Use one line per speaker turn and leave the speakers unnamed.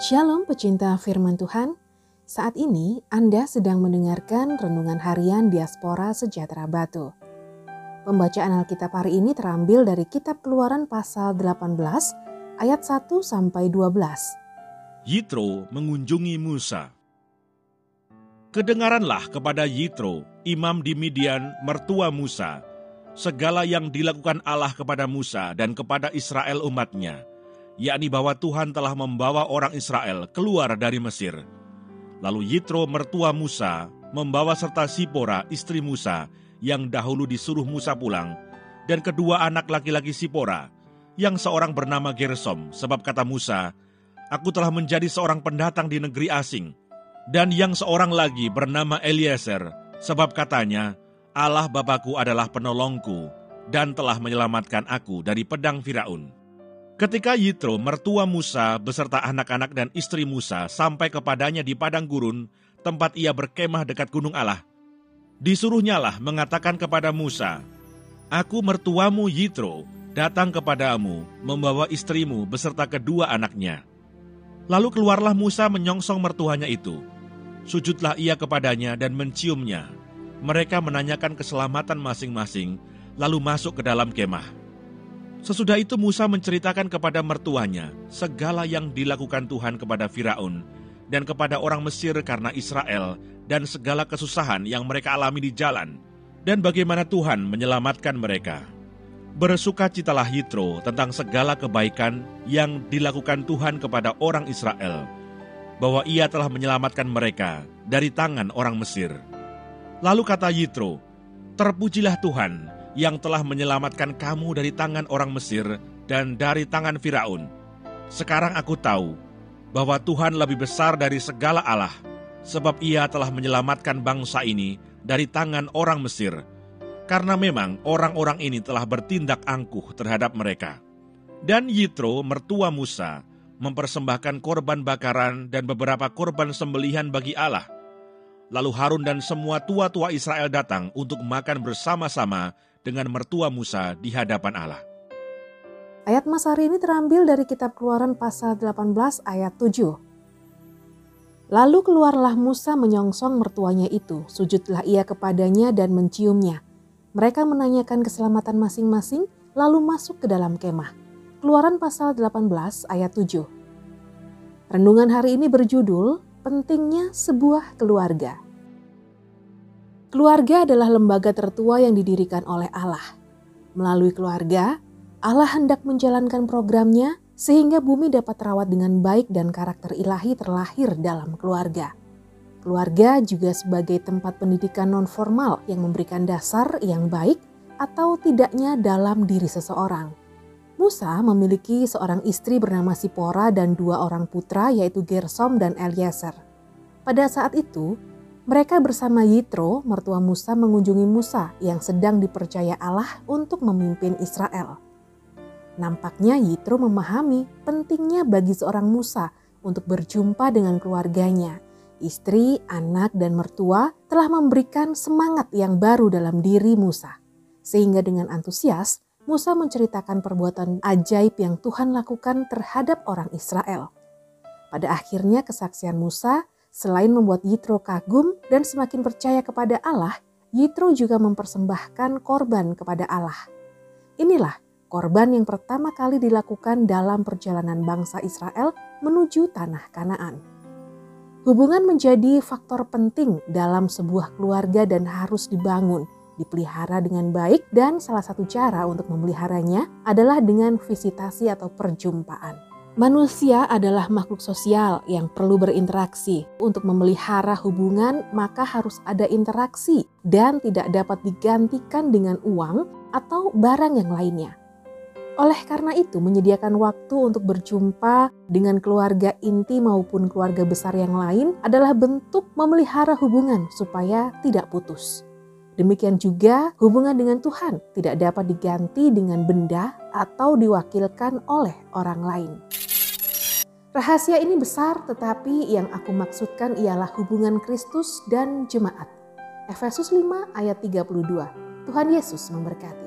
Shalom pecinta firman Tuhan. Saat ini Anda sedang mendengarkan renungan harian Diaspora Sejahtera Batu. Pembacaan Alkitab hari ini terambil dari kitab Keluaran pasal 18 ayat 1 sampai 12.
Yitro mengunjungi Musa. Kedengaranlah kepada Yitro, imam di Midian, mertua Musa, segala yang dilakukan Allah kepada Musa dan kepada Israel umatnya, yakni bahwa Tuhan telah membawa orang Israel keluar dari Mesir. Lalu Yitro mertua Musa membawa serta Sipora istri Musa yang dahulu disuruh Musa pulang, dan kedua anak laki-laki Sipora, yang seorang bernama Gersom, sebab kata Musa, Aku telah menjadi seorang pendatang di negeri asing, dan yang seorang lagi bernama Eliezer, sebab katanya, Allah Bapakku adalah penolongku, dan telah menyelamatkan aku dari pedang Firaun. Ketika Yitro, mertua Musa, beserta anak-anak dan istri Musa sampai kepadanya di padang gurun, tempat ia berkemah dekat gunung Allah, disuruhnyalah mengatakan kepada Musa, Aku mertuamu Yitro, datang kepadamu, membawa istrimu beserta kedua anaknya. Lalu keluarlah Musa menyongsong mertuanya itu. Sujudlah ia kepadanya dan menciumnya. Mereka menanyakan keselamatan masing-masing, lalu masuk ke dalam kemah. Sesudah itu Musa menceritakan kepada mertuanya segala yang dilakukan Tuhan kepada Firaun dan kepada orang Mesir karena Israel dan segala kesusahan yang mereka alami di jalan dan bagaimana Tuhan menyelamatkan mereka. Bersukacitalah Yitro tentang segala kebaikan yang dilakukan Tuhan kepada orang Israel, bahwa ia telah menyelamatkan mereka dari tangan orang Mesir. Lalu kata Yitro, Terpujilah Tuhan yang telah menyelamatkan kamu dari tangan orang Mesir dan dari tangan Firaun. Sekarang aku tahu bahwa Tuhan lebih besar dari segala Allah, sebab Ia telah menyelamatkan bangsa ini dari tangan orang Mesir, karena memang orang-orang ini telah bertindak angkuh terhadap mereka. Dan Yitro, mertua Musa, mempersembahkan korban bakaran dan beberapa korban sembelihan bagi Allah. Lalu Harun dan semua tua-tua Israel datang untuk makan bersama-sama dengan mertua Musa di hadapan Allah.
Ayat Mas hari ini terambil dari kitab Keluaran pasal 18 ayat 7. Lalu keluarlah Musa menyongsong mertuanya itu, sujudlah ia kepadanya dan menciumnya. Mereka menanyakan keselamatan masing-masing, lalu masuk ke dalam kemah. Keluaran pasal 18 ayat 7. Renungan hari ini berjudul Pentingnya Sebuah Keluarga. Keluarga adalah lembaga tertua yang didirikan oleh Allah. Melalui keluarga, Allah hendak menjalankan programnya sehingga bumi dapat terawat dengan baik dan karakter ilahi terlahir dalam keluarga. Keluarga juga sebagai tempat pendidikan non-formal yang memberikan dasar yang baik atau tidaknya dalam diri seseorang. Musa memiliki seorang istri bernama Sipora dan dua orang putra yaitu Gersom dan Eliezer. Pada saat itu, mereka bersama Yitro, mertua Musa mengunjungi Musa yang sedang dipercaya Allah untuk memimpin Israel. Nampaknya Yitro memahami pentingnya bagi seorang Musa untuk berjumpa dengan keluarganya. Istri, anak, dan mertua telah memberikan semangat yang baru dalam diri Musa. Sehingga dengan antusias, Musa menceritakan perbuatan ajaib yang Tuhan lakukan terhadap orang Israel. Pada akhirnya kesaksian Musa Selain membuat Yitro kagum dan semakin percaya kepada Allah, Yitro juga mempersembahkan korban kepada Allah. Inilah korban yang pertama kali dilakukan dalam perjalanan bangsa Israel menuju tanah Kanaan. Hubungan menjadi faktor penting dalam sebuah keluarga dan harus dibangun, dipelihara dengan baik dan salah satu cara untuk memeliharanya adalah dengan visitasi atau perjumpaan. Manusia adalah makhluk sosial yang perlu berinteraksi. Untuk memelihara hubungan, maka harus ada interaksi dan tidak dapat digantikan dengan uang atau barang yang lainnya. Oleh karena itu, menyediakan waktu untuk berjumpa dengan keluarga inti maupun keluarga besar yang lain adalah bentuk memelihara hubungan supaya tidak putus. Demikian juga hubungan dengan Tuhan tidak dapat diganti dengan benda atau diwakilkan oleh orang lain. Rahasia ini besar, tetapi yang aku maksudkan ialah hubungan Kristus dan jemaat. Efesus 5 ayat 32. Tuhan Yesus memberkati.